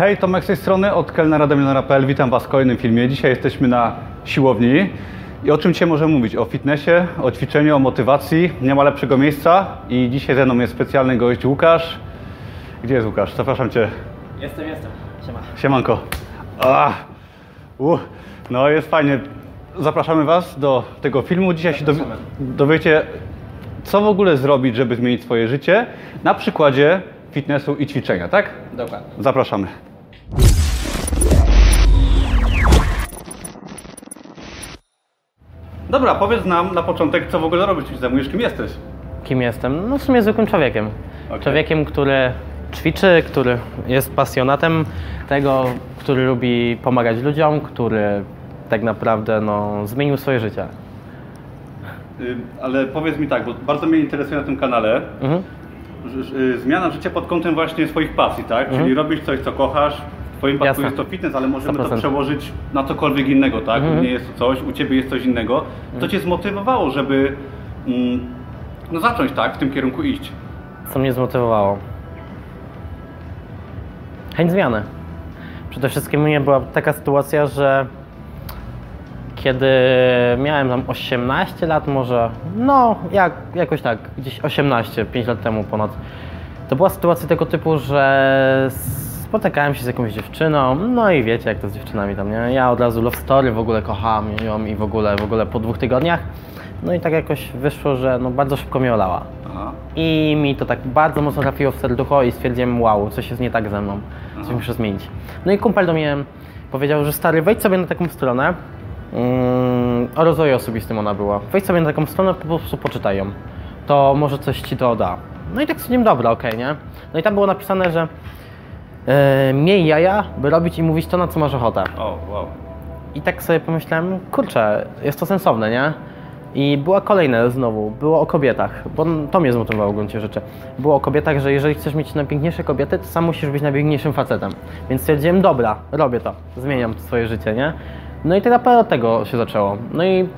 Hej, Tomek z tej strony, od kelnera do milionera.pl. Witam Was w kolejnym filmie. Dzisiaj jesteśmy na siłowni. I o czym dzisiaj możemy mówić? O fitnessie, o ćwiczeniu, o motywacji. Nie ma lepszego miejsca. I dzisiaj ze mną jest specjalny gość Łukasz. Gdzie jest Łukasz? Zapraszam Cię. Jestem, jestem. Siema. Siemanko. Ah, uh, no jest fajnie. Zapraszamy Was do tego filmu. Dzisiaj się Zapraszamy. dowiecie, co w ogóle zrobić, żeby zmienić swoje życie na przykładzie fitnessu i ćwiczenia, tak? Dokładnie. Zapraszamy. Dobra, powiedz nam na początek, co w ogóle robisz, czym się zajmujesz, kim jesteś? Kim jestem? No w sumie zwykłym człowiekiem. Okej. Człowiekiem, który ćwiczy, który jest pasjonatem tego, który lubi pomagać ludziom, który tak naprawdę no, zmienił swoje życie. Y, Ale powiedz mi tak, bo bardzo mnie interesuje na tym kanale, Mhm. y, zmiana życia pod kątem właśnie swoich pasji, tak? Czyli robisz coś, co kochasz, Twoim przypadku jest to fitness, ale możemy to 100%. przełożyć na cokolwiek innego, tak? U mnie jest to coś, u Ciebie jest coś innego. Co Cię zmotywowało, żeby mm, no, zacząć tak, w tym kierunku iść? Co mnie zmotywowało? Chęć zmiany. Przede wszystkim u mnie była taka sytuacja, że kiedy miałem tam 18 lat może, no jak, jakoś tak, gdzieś 18, 5 lat temu ponad, to była sytuacja tego typu, że spotykałem się z jakąś dziewczyną, no i wiecie jak to z dziewczynami tam, nie? Ja od razu love story w ogóle kocham ją i w ogóle, w ogóle po dwóch tygodniach, no i tak jakoś wyszło, że no bardzo szybko mnie olała. Aha. I mi to tak bardzo mocno trafiło w serducho i stwierdziłem, wow, coś jest nie tak ze mną, coś Aha. muszę zmienić. No i kumpel do mnie powiedział, że stary, wejdź sobie na taką stronę, mm, o rozwoju osobistym ona była, wejdź sobie na taką stronę, po prostu poczytaj ją, to może coś ci to da. No i tak stwierdziłem, dobra, okej, nie? No i tam było napisane, że e, miej jaja, by robić i mówić to, na co masz ochotę. O, wow. I tak sobie pomyślałem, kurczę, jest to sensowne, nie? I była kolejne znowu, było o kobietach, bo to mnie zmotywowało w gruncie rzeczy. Było o kobietach, że jeżeli chcesz mieć najpiękniejsze kobiety, to sam musisz być najpiękniejszym facetem. Więc stwierdziłem, dobra, robię to, zmieniam swoje życie, nie? No i tak naprawdę od tego się zaczęło. No i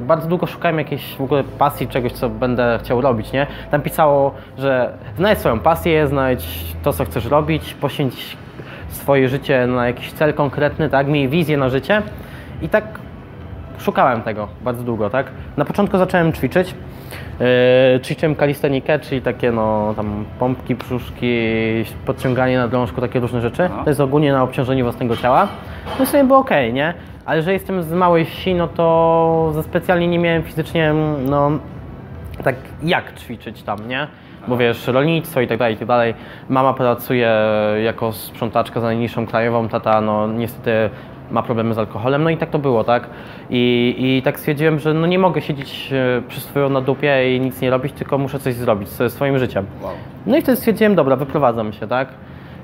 bardzo długo szukałem jakiejś w ogóle pasji, czegoś, co będę chciał robić, nie? Tam pisało, że znajdź swoją pasję, znajdź to, co chcesz robić, poświęć swoje życie na jakiś cel konkretny, tak? Miej wizję na życie. I tak szukałem tego bardzo długo, tak? Na początku zacząłem ćwiczyć. Yy, ćwiczyłem kalistenikę, czyli takie no tam pompki, brzuszki, podciąganie na drążku, takie różne rzeczy. Aha. To jest ogólnie na obciążeniu własnego ciała. No i sobie było ok, nie? Ale że jestem z małej wsi, no to za specjalnie nie miałem fizycznie, no tak jak ćwiczyć tam, nie? Bo wiesz, rolnictwo i tak dalej, i tak dalej. Mama pracuje jako sprzątaczka za najniższą krajową, tata no niestety ma problemy z alkoholem, no i tak to było, tak? I, i tak stwierdziłem, że no nie mogę siedzieć e, przy swoją na dupie i nic nie robić, tylko muszę coś zrobić ze swoim życiem. No i wtedy stwierdziłem, dobra, wyprowadzam się, tak?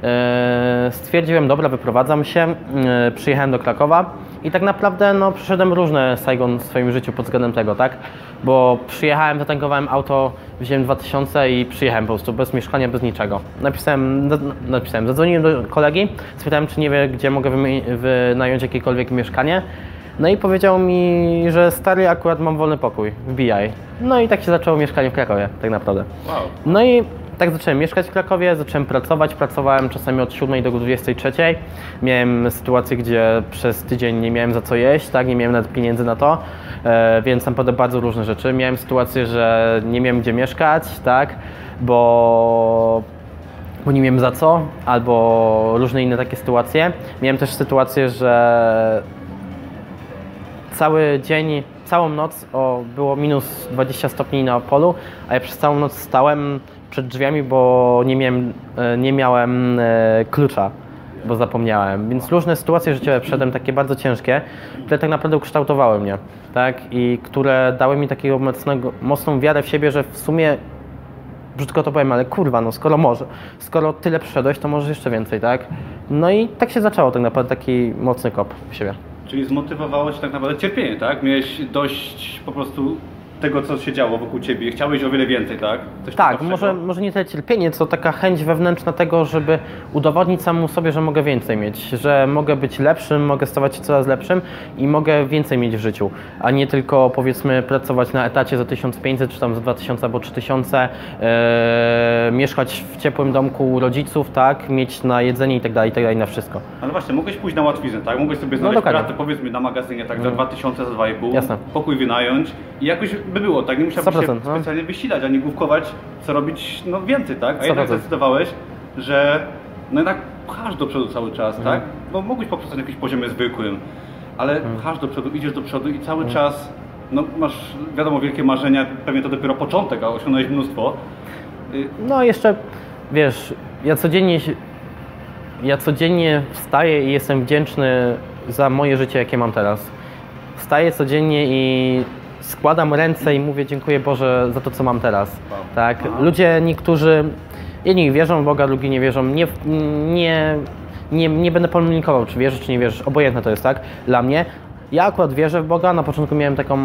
E, Stwierdziłem, dobra, wyprowadzam się, e, przyjechałem do Krakowa i tak naprawdę no, przeszedłem różne Saigon w swoim życiu pod względem tego, tak? Bo przyjechałem, zatankowałem auto, wziąłem 2000 i przyjechałem po prostu bez mieszkania, bez niczego. Napisałem, na- napisałem zadzwoniłem do kolegi, spytałem, czy nie wie, gdzie mogę wynająć jakiekolwiek mieszkanie. No i powiedział mi, że stary, akurat mam wolny pokój, wbijaj. No i tak się zaczęło mieszkanie w Krakowie, tak naprawdę. Wow. No i tak zacząłem mieszkać w Krakowie, zacząłem pracować. Pracowałem czasami od 7 do 23. Miałem sytuację, gdzie przez tydzień nie miałem za co jeść, tak, nie miałem nawet pieniędzy na to, e, więc naprawdę bardzo różne rzeczy. Miałem sytuację, że nie miałem gdzie mieszkać, tak, bo bo nie miałem za co, albo różne inne takie sytuacje. Miałem też sytuację, że cały dzień, całą noc o, było minus 20 stopni na polu, a ja przez całą noc stałem przed drzwiami, bo nie miałem, e, nie miałem e, klucza, bo zapomniałem. Więc różne sytuacje życiowe przedem, takie bardzo ciężkie, które tak naprawdę ukształtowały mnie, tak? I które dały mi takiego mocnego, mocną wiarę w siebie, że w sumie brzydko to powiem, ale kurwa, no skoro może, skoro tyle przeszedłeś, to możesz jeszcze więcej, tak? No i tak się zaczęło tak naprawdę taki mocny kop w siebie. Czyli zmotywowało Cię tak naprawdę cierpienie, tak? Miałeś dość po prostu tego, co się działo wokół ciebie. Chciałeś o wiele więcej, tak? Coś Tak, może, może nie tyle cierpienie, co taka chęć wewnętrzna tego, żeby udowodnić samemu sobie, że mogę więcej mieć, że mogę być lepszym, mogę stawać się coraz lepszym i mogę więcej mieć w życiu, a nie tylko powiedzmy pracować na etacie za 1500 czy tam za 2000 albo 3000, e, mieszkać w ciepłym domku u rodziców, tak, mieć na jedzenie i tak dalej, i tak dalej, na wszystko. Ale właśnie, mogłeś pójść na łatwiznę, tak? Mogłeś sobie znaleźć dokładnie. pracę, powiedzmy, na magazynie, tak, za 2000, za 2,5, Jasne. pokój wynająć i jakoś by było, tak? Nie musiałbyś 100%, się no. specjalnie wysilać, ani główkować, co robić, no więcej, tak? A jednak 100%. zdecydowałeś, że no jednak pchasz do przodu cały czas, Mhm. tak? Bo mogłeś poprzestać na jakimś poziomie zwykłym, ale Mhm. pchasz do przodu, idziesz do przodu i cały czas, no masz, wiadomo, wielkie marzenia, pewnie to dopiero początek, a osiągnąłeś mnóstwo. Y, No jeszcze, wiesz, ja codziennie, ja codziennie wstaję i jestem wdzięczny za moje życie, jakie mam teraz. Wstaję codziennie i składam ręce i mówię dziękuję Boże za to, co mam teraz. Tak, ludzie, niektórzy, jedni wierzą w Boga, drugi nie wierzą. Nie, nie, nie, nie będę polemikował, czy wierzysz, czy nie wierzysz. Obojętne to jest, tak, dla mnie. Ja akurat wierzę w Boga. Na początku miałem taką,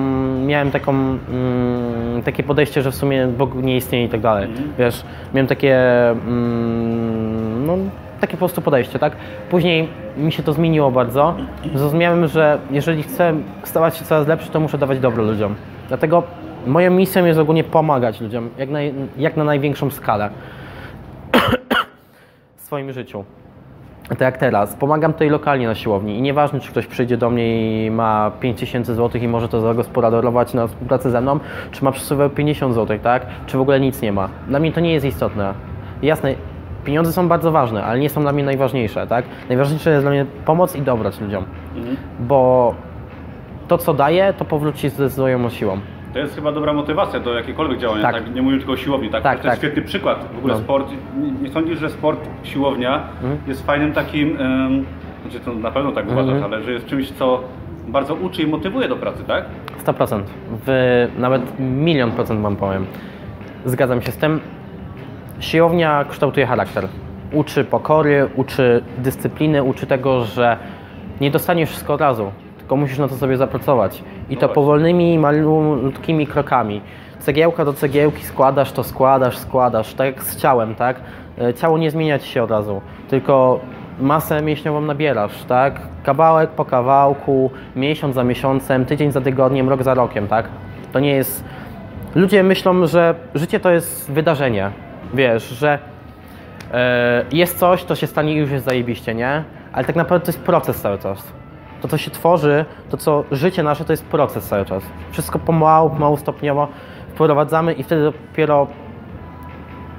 miałem taką, mm, takie podejście, że w sumie Bóg nie istnieje i tak dalej. Wiesz, miałem takie, mm, no, takie po prostu podejście, tak? Później mi się to zmieniło bardzo. Zrozumiałem, że jeżeli chcę stawać się coraz lepszy, to muszę dawać dobro ludziom. Dlatego moją misją jest ogólnie pomagać ludziom, jak, jak na największą skalę w swoim życiu. Tak jak teraz. Pomagam tutaj lokalnie na siłowni i nieważne, czy ktoś przyjdzie do mnie i ma 5000 zł i może to zagospodarować na współpracę ze mną, czy ma przy sobie 50 zł, tak? Czy w ogóle nic nie ma. Dla mnie to nie jest istotne. Jasne, pieniądze są bardzo ważne, ale nie są dla mnie najważniejsze, tak? Najważniejsze jest dla mnie pomoc i dobrać ludziom, bo to, co daję, to powróci ze swoją siłą. To jest chyba dobra motywacja do jakiegokolwiek działania, tak. Tak. Nie mówię tylko o siłowni, tak? Tak, to jest tak. świetny przykład. W ogóle No. sport, nie, nie sądzisz, że sport, siłownia jest fajnym takim, um, znaczy to na pewno tak uważasz, ale że jest czymś, co bardzo uczy i motywuje do pracy, tak? 100%. W, nawet milion procent wam powiem. Zgadzam się z tym. Siłownia kształtuje charakter. Uczy pokory, uczy dyscypliny, uczy tego, że nie dostaniesz wszystko od razu, tylko musisz na to sobie zapracować. I to właśnie. powolnymi, malutkimi krokami. Cegiełka do cegiełki składasz, to składasz, składasz, tak jak z ciałem, tak? E, Ciało nie zmienia ci się od razu, tylko masę mięśniową nabierasz, tak? Kawałek po kawałku, miesiąc za miesiącem, tydzień za tygodniem, rok za rokiem, tak? To nie jest... Ludzie myślą, że życie to jest wydarzenie, wiesz, że e, jest coś, to się stanie i już jest zajebiście, nie? Ale tak naprawdę to jest proces cały czas. To, co się tworzy, to, co życie nasze, to jest proces cały czas. Wszystko pomału, pomału, stopniowo wprowadzamy i wtedy dopiero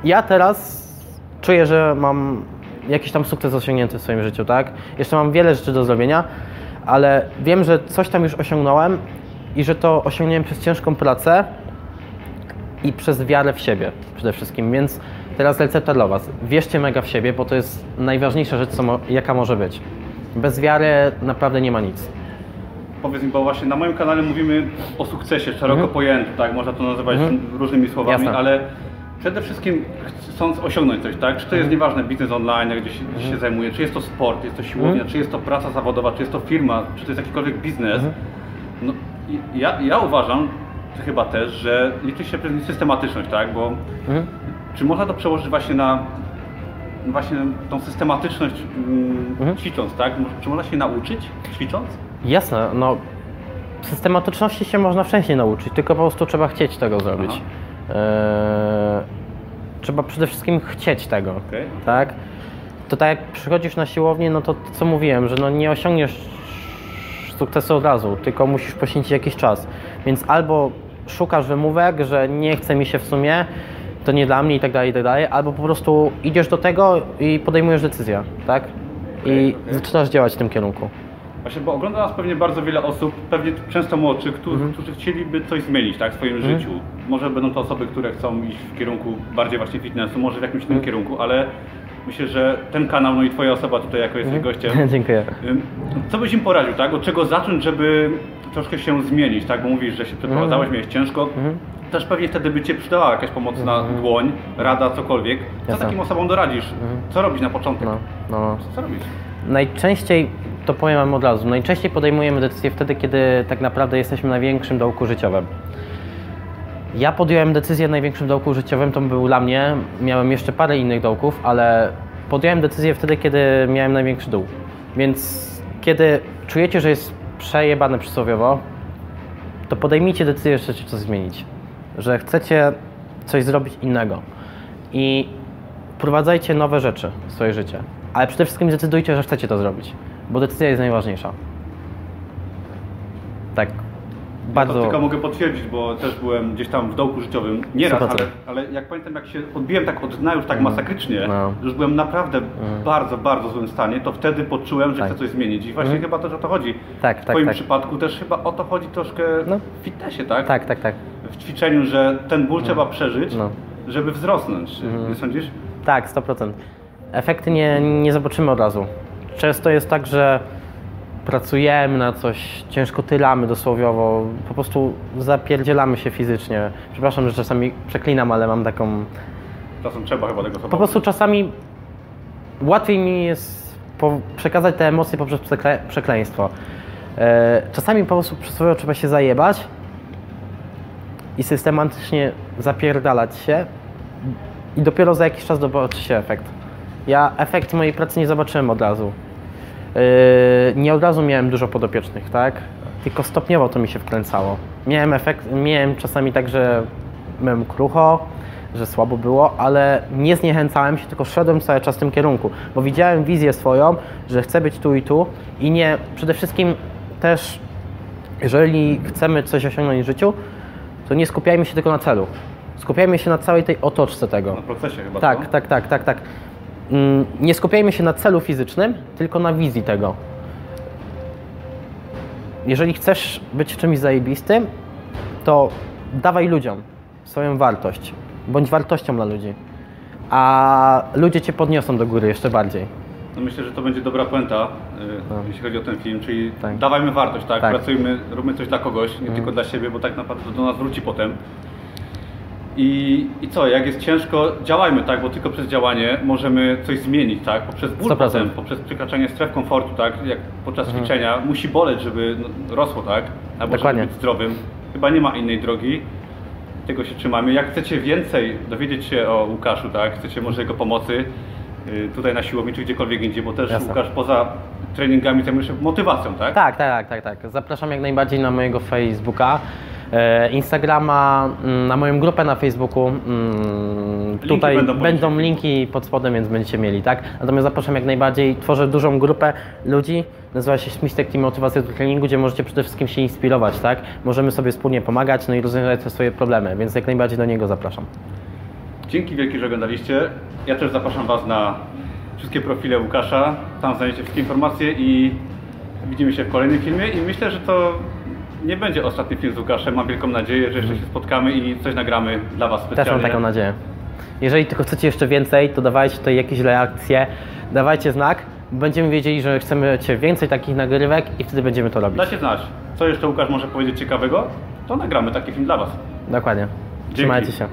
ja teraz czuję, że mam jakiś tam sukces osiągnięty w swoim życiu, tak? Jeszcze mam wiele rzeczy do zrobienia, ale wiem, że coś tam już osiągnąłem i że to osiągnąłem przez ciężką pracę i przez wiarę w siebie przede wszystkim, więc teraz recepta dla Was. Wierzcie mega w siebie, bo to jest najważniejsza rzecz, co mo- jaka może być. Bez wiary naprawdę nie ma nic. Powiedz mi, bo właśnie na moim kanale mówimy o sukcesie szeroko pojętym, tak? Można to nazywać różnymi słowami, Mhm. Jasne. ale przede wszystkim chcąc osiągnąć coś, tak? Czy to jest Mhm. nieważne, biznes online, gdzie się, gdzie się zajmuje, czy jest to sport, jest to siłownia, Mhm. czy jest to praca zawodowa, czy jest to firma, czy to jest jakikolwiek biznes. Mhm. No, ja, ja uważam, ty chyba też, że liczy się wszystkim systematyczność, tak? Bo Mhm. czy można to przełożyć właśnie na właśnie tą systematyczność mm, Mhm. ćwicząc, tak? Czy można się nauczyć ćwicząc? Jasne, no systematyczności się można wcześniej nauczyć, tylko po prostu trzeba chcieć tego zrobić. Eee, trzeba przede wszystkim chcieć tego, Okej. tak? To tak jak przychodzisz na siłownię, no to co mówiłem, że no nie osiągniesz sukcesu od razu, tylko musisz poświęcić jakiś czas. Więc albo szukasz wymówek, że nie chce mi się w sumie, to nie dla mnie i tak dalej, i tak dalej, albo po prostu idziesz do tego i podejmujesz decyzję, tak? I Okej, okej. zaczynasz działać w tym kierunku. Właśnie, bo ogląda nas pewnie bardzo wiele osób, pewnie często młodszych, którzy, Mhm. którzy chcieliby coś zmienić tak, w swoim życiu. Może będą to osoby, które chcą iść w kierunku bardziej właśnie fitnessu, może w jakimś innym Mhm. kierunku, ale myślę, że ten kanał, no i Twoja osoba tutaj jako jesteś Mhm. gościem, Dziękuję. co byś im poradził, tak? Od czego zacząć, żeby troszkę się zmienić, tak? Bo mówisz, że się przeprowadzałeś, Mhm. miałeś ciężko. Też pewnie wtedy by Cię przydała jakaś pomocna dłoń, rada, cokolwiek. Co Mhm. Jasne. takim osobom doradzisz? Co robić na początek? No, no, no. Co robić? Najczęściej, to powiem Wam od razu, najczęściej podejmujemy decyzje wtedy, kiedy tak naprawdę jesteśmy na większym dołku życiowym. Ja podjąłem decyzję największym dołku życiowym, to był dla mnie. Miałem jeszcze parę innych dołków, ale podjąłem decyzję wtedy, kiedy miałem największy dół. Więc kiedy czujecie, że jest przejebane przysłowiowo, to podejmijcie decyzję, że chcecie coś zmienić. Że chcecie coś zrobić innego. I wprowadzajcie nowe rzeczy w swoje życie. Ale przede wszystkim zdecydujcie, że chcecie to zrobić. Bo decyzja jest najważniejsza. Tak. Bardzo. To tylko mogę potwierdzić, bo też byłem gdzieś tam w dołku życiowym. Nie raz, 100%. ale, ale jak pamiętam, jak się odbiłem tak od dna już tak masakrycznie, No. już byłem naprawdę w bardzo, bardzo złym stanie, to wtedy poczułem, że Tak. chcę coś zmienić. I właśnie chyba też o to chodzi. Tak, w tak, Twoim tak. przypadku też chyba o to chodzi troszkę No. w fitnessie, tak? Tak, tak, tak. W ćwiczeniu, że ten ból trzeba przeżyć, No. żeby wzrosnąć. Nie sądzisz? Tak, 100%. Efekty nie, nie zobaczymy od razu. Często jest tak, że pracujemy na coś, ciężko tylamy dosłowiowo, po prostu zapierdzielamy się fizycznie. Przepraszam, że czasami przeklinam, ale mam taką... Czasem trzeba chyba tego sobie. Po prostu czasami łatwiej mi jest przekazać te emocje poprzez przekle, przekleństwo. E, czasami po prostu przysłowiowo trzeba się zajebać i systematycznie zapierdalać się i dopiero za jakiś czas zobaczy się efekt. Ja efekt mojej pracy nie zobaczyłem od razu. Yy, nie od razu miałem dużo podopiecznych, tak? Tylko stopniowo to mi się wkręcało. Miałem efekt, miałem czasami tak, że miałem krucho, że słabo było, ale nie zniechęcałem się, tylko szedłem cały czas w tym kierunku, bo widziałem wizję swoją, że chcę być tu i tu i nie, przede wszystkim też, jeżeli chcemy coś osiągnąć w życiu, to nie skupiajmy się tylko na celu. Skupiajmy się na całej tej otoczce tego. Na procesie chyba. Tak, co? tak, tak, tak, tak. Mm, Nie skupiajmy się na celu fizycznym, tylko na wizji tego. Jeżeli chcesz być czymś zajebistym, to dawaj ludziom swoją wartość. Bądź wartością dla ludzi. A ludzie cię podniosą do góry jeszcze bardziej. No myślę, że to będzie dobra puenta, y, jeśli chodzi o ten film, czyli Tak. dawajmy wartość, tak? Tak. Pracujmy, róbmy coś dla kogoś, nie tylko dla siebie, bo tak naprawdę to do nas wróci potem. I, I co, jak jest ciężko, działajmy, tak? Bo tylko przez działanie możemy coś zmienić, tak? Poprzez ból 100%. potem, poprzez przekraczanie stref komfortu, tak? Jak podczas ćwiczenia musi boleć, żeby no, rosło, tak? Albo Dokładnie. żeby być zdrowym. Chyba nie ma innej drogi. Tego się trzymamy. Jak chcecie więcej dowiedzieć się o Łukaszu, tak? Chcecie może jego pomocy y, tutaj na siłowni czy gdziekolwiek indziej, bo też Jasne. Łukasz poza treningami zajmuje się motywacją, tak? Tak, tak, tak, tak. Zapraszam jak najbardziej na mojego Facebooka, Instagrama, mm, na moją grupę na Facebooku. mm, Tutaj będą będą, linki pod spodem, więc będziecie mieli, tak? Natomiast zapraszam jak najbardziej. Tworzę dużą grupę ludzi, nazywa się Śmistek Team Motywacja do treningu, gdzie możecie przede wszystkim się inspirować, tak? Możemy sobie wspólnie pomagać, no i rozwiązać te swoje problemy, więc jak najbardziej do niego zapraszam. Dzięki wielkie, że oglądaliście. Ja też zapraszam Was na wszystkie profile Łukasza. Tam znajdziecie wszystkie informacje i widzimy się w kolejnym filmie. I myślę, że to nie będzie ostatni film z Łukaszem. Mam wielką nadzieję, że jeszcze się spotkamy i coś nagramy dla Was Też mam specjalnie. taką nadzieję. Jeżeli tylko chcecie jeszcze więcej, to dawajcie tutaj jakieś reakcje, dawajcie znak. Będziemy wiedzieli, że chcemy Cię więcej takich nagrywek i wtedy będziemy to robić. Dajcie znać, co jeszcze Łukasz może powiedzieć ciekawego, to nagramy taki film dla Was. Dokładnie. Trzymajcie się.